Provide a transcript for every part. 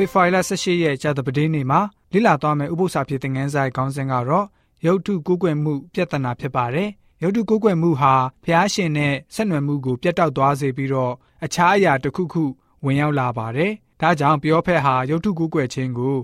ဖေဖော်ဝါရီလ18ရက်ကြာသပတေးနေ့မှာလိလာသွားမယ့်ဥပုသ္စာဖြစ်တဲ့ငန်းဆိုင်ခေါင်းစဉ်ကတော့ရုပ်ထုကိုးကွယ်မှုပြဿနာဖြစ်ပါတယ်။ရုပ်ထုကိုးကွယ်မှုဟာဖျားရှင်နဲ့ဆက်နွယ်မှုကိုပြတ်တောက်သွားစေပြီးတော့အခြားအရာတစ်ခုခုဝင်ရောက်လာပါတယ်။ဒါကြောင့်ပြောဖက်ဟာရုပ်ထုကိုးကွယ်ခြင်းကို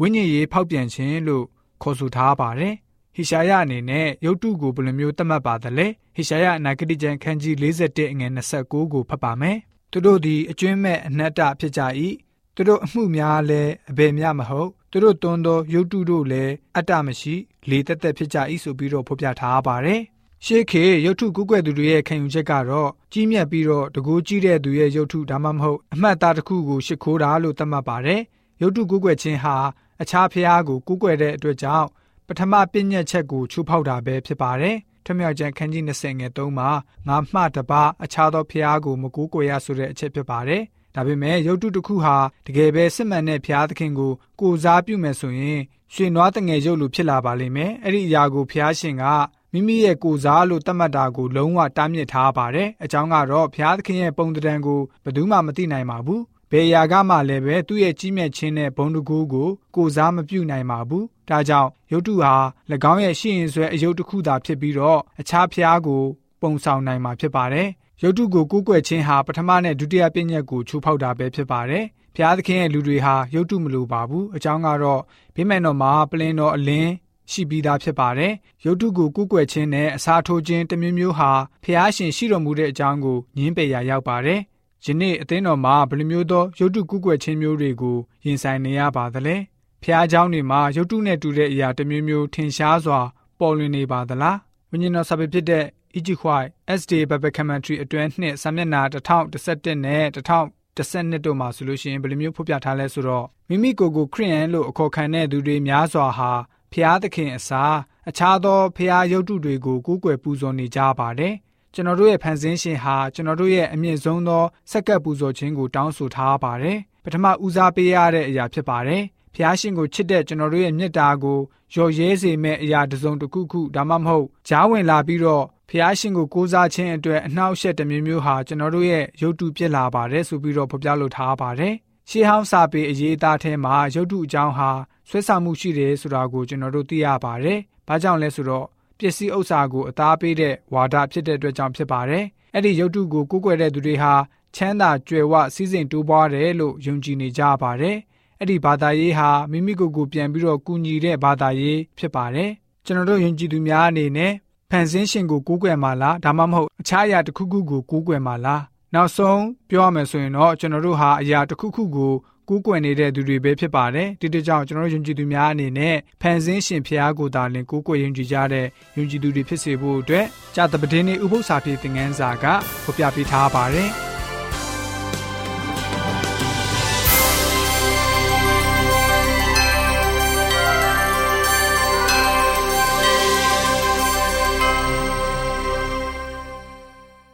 ဝိညာဉ်ရေးဖောက်ပြန်ခြင်းလို့ခေါ်ဆိုထားပါတယ်။ဟိရှာယအနေနဲ့ရုပ်တုကိုဘယ်လိုမျိုးသတ်မှတ်ပါသလဲဟိရှာယအနာဂတိကျမ်းခန်းကြီး41အငယ်29ကိုဖတ်ပါမယ်သူတို့သည်အကျွင်းမဲ့အနတ္တဖြစ်ကြ၏ သူတို့အမှုများလည်းအဘယ်မျှမဟုတ်သူတို့တွန်းသောရုပ်တုတို့လည်းအတ္တမရှိလေတက်တက်ဖြစ်ကြ၏ဆိုပြီးတော့ဖော်ပြထားပါတယ်ရှေးခေရုပ်ထုကုကွယ်သူတွေရဲ့ခံယူချက်ကတော့ကြီးမြတ်ပြီးတော့တကူကြီးတဲ့သူရဲ့ရုပ်ထုဒါမှမဟုတ်အမှတ်သားတစ်ခုကိုရှ िख ိုးတာလို့သတ်မှတ်ပါတယ်ရုပ်ထုကုကွယ်ခြင်းဟာအခြားဖျားကိုကုကွယ်တဲ့အတွက်ကြောင့်ပထမပြည့်ညက်ချက်ကိုချိုးဖောက်တာပဲဖြစ်ပါတယ်ထမြောက်ကျန်ခန်းကြီး20ငယ်3မှာငါမှတပါအခြားသောဖျားကိုမကူးကွယ်ရဆိုတဲ့အချက်ဖြစ်ပါတယ် ဒါပေမဲ့ရုပ်တုတစ်ခုဟာတကယ်ပဲစစ်မှန်တဲ့ဖျားသခင်ကိုကိုစားပြုမယ်ဆိုရင်ရွှေနွားတငယ်ရုပ်လိုဖြစ်လာပါလိမ့်မယ်အဲ့ဒီအရာကိုဖျားရှင်ကမိမိရဲ့ကိုစားလို့သတ်မှတ်တာကိုလုံးဝတားမြစ်ထားပါတယ်အကြောင်းကတော့ဘုရားသခင်ရဲ့ပုံတံကိုဘယ်သူမှမသိနိုင်ပါဘူးဘယ်အရာကမှလည်းပဲသူ့ရဲ့ကြီးမြတ်ခြင်းနဲ့ဘုံတကူကိုကိုစားမပြုနိုင်ပါဘူး။ဒါကြောင့်ရုပ်တုဟာ၎င်းရဲ့ရှိရင်ဆွဲအယုတ်တစ်ခုသာဖြစ်ပြီးတော့အခြားဖျားကိုပုံဆောင်နိုင်မှာဖြစ်ပါတယ်။ ရုပ်တုကိုကိုးကွယ်ခြင်းဟာပထမနဲ့ဒုတိယပြည့်ညက်ကိုချိုးဖောက်တာပဲဖြစ်ပါတယ်။ဖျားသခင်ရဲ့လူတွေဟာရုပ်တုမလိုပါဘူး။အကြောင်းကတော့ဘေးမဲ့တော်မှာပလင်တော်အလင်းရှိပြီးသားဖြစ်ပါတယ်။ရုပ်တုကိုကုကွယ်ခြင်းနဲ့အစာထိုးခြင်းတမျိုးမျိုးဟာဖျားရှင်ရှိတော်မူတဲ့အကြောင်းကိုညင်းပယ်ရာရောက်ပါတယ်။ယနေ့အသင်းတော်မှာဘယ်လိုမျိုးသောရုပ်တုကုကွယ်ခြင်းမျိုးတွေကိုရင်ဆိုင်နေရပါသလဲဖျားเจ้าတွေမှာရုပ်တုနဲ့တူတဲ့အရာတစ်မျိုးမျိုးထင်ရှားစွာပေါ်လွင်နေပါသလားဝိညာဉ်တော်စာပေဖြစ်တဲ့ Egypt White SD Bible Commentary အတွဲနှစ်စာမျက်နှာ1011နဲ့1012တို့မှာဆိုလို့ရှိရင်ဘယ်လိုမျိုးဖော်ပြထားလဲဆိုတော့မိမိကိုယ်ကိုခရိယန်လို့အခေါ်ခံတဲ့သူတွေများစွာဟာဖျားသခင်အစားအခြားသောဖျားရုပ်တုတွေကိုကိုးကွယ်ပူဇော်နေကြပါတယ်ကျွန်တော်တို့ရဲ့ဖန်ဆင်းရှင်ဟာကျွန်တော်တို့ရဲ့အမြင့်ဆုံးသောစက္ကပ်ပူဇော်ခြင်းကိုတောင်းဆိုထားပါတယ်။ပထမဦးစားပေးရတဲ့အရာဖြစ်ပါတယ်။ ဖျားရှင်ကိုချစ်တဲ့ကျွန်တော်တို့ရဲ့မေတ္တာကိုလျော်ရဲစေမဲ့အရာတစ်စုံတစ်ခုခုဒါမှမဟုတ်ကြားဝင်လာပြီးတော့ဖျားရှင်ကိုကိုးစားခြင်းအတွက်အနှောက်အယှက်တစ်မျိုးမျိုးဟာကျွန်တော်တို့ရဲ့ရုပ်တုပြစ်လာပါတယ်ဆိုပြီးတော့ဖော်ပြလိုထားပါတယ်။ရှေးဟောင်းစာပေအရေးအသားထဲမှာရုပ်တုအကြောင်းဟာဆွဲဆောင်မှုရှိတယ်ဆိုတာကိုကျွန်တော်တို့သိရပါတယ်။ဘာကြောင့်လဲဆိုတော့ပစ္စည်းဥစ္စာကိုအသားပေးတဲ့ဝါဒဖြစ်တဲ့အတွက်ကြောင့်ဖြစ်ပါတယ်။အဲ့ဒီရုပ်တုကိုကိုးကွယ်တဲ့သူတွေဟာချမ်းသာကြွယ်ဝစည်းစိမ်တိုးပွားတယ်လို့ယုံကြည်နေကြပါတယ်။ အဲ့ဒီဘာသာရေးဟာမိမိကိုယ်ကိုပြန်ပြီးတော့ကူညီတဲ့ဘာသာရေးဖြစ်ပါတယ်။ကျွန်တော်တို့ယုံကြည်သူများအနေနဲ့ဖန်ဆင်းရှင်ကိုကိုးကွယ်မှာလားဒါမှမဟုတ်အခြားအရာတစ်ခုခုကိုကိုးကွယ်မှာလားနောက်ဆုံးပြောရမယ်ဆိုရင်တော့ကျွန်တော်တို့ဟာအရာတစ်ခုခုကိုကူးကွယ်နေတဲ့သူတွေပဲဖြစ်ပါတယ်ဒီတကြောင်ကျွန်တော်ယုံကြည်သူများအနေနဲ့ဖန်ဆင်းရှင်ဖျားကိုသာလင်ကူးကွယ်ယုံကြည်ကြတဲ့ယုံကြည်သူတွေဖြစ်စေဖို့အတွက်ကြာတပဒင်းနေဥပု္ပ္ပစာပြေသင်ငန်းစာကဖော်ပြပေးထားပါတယ်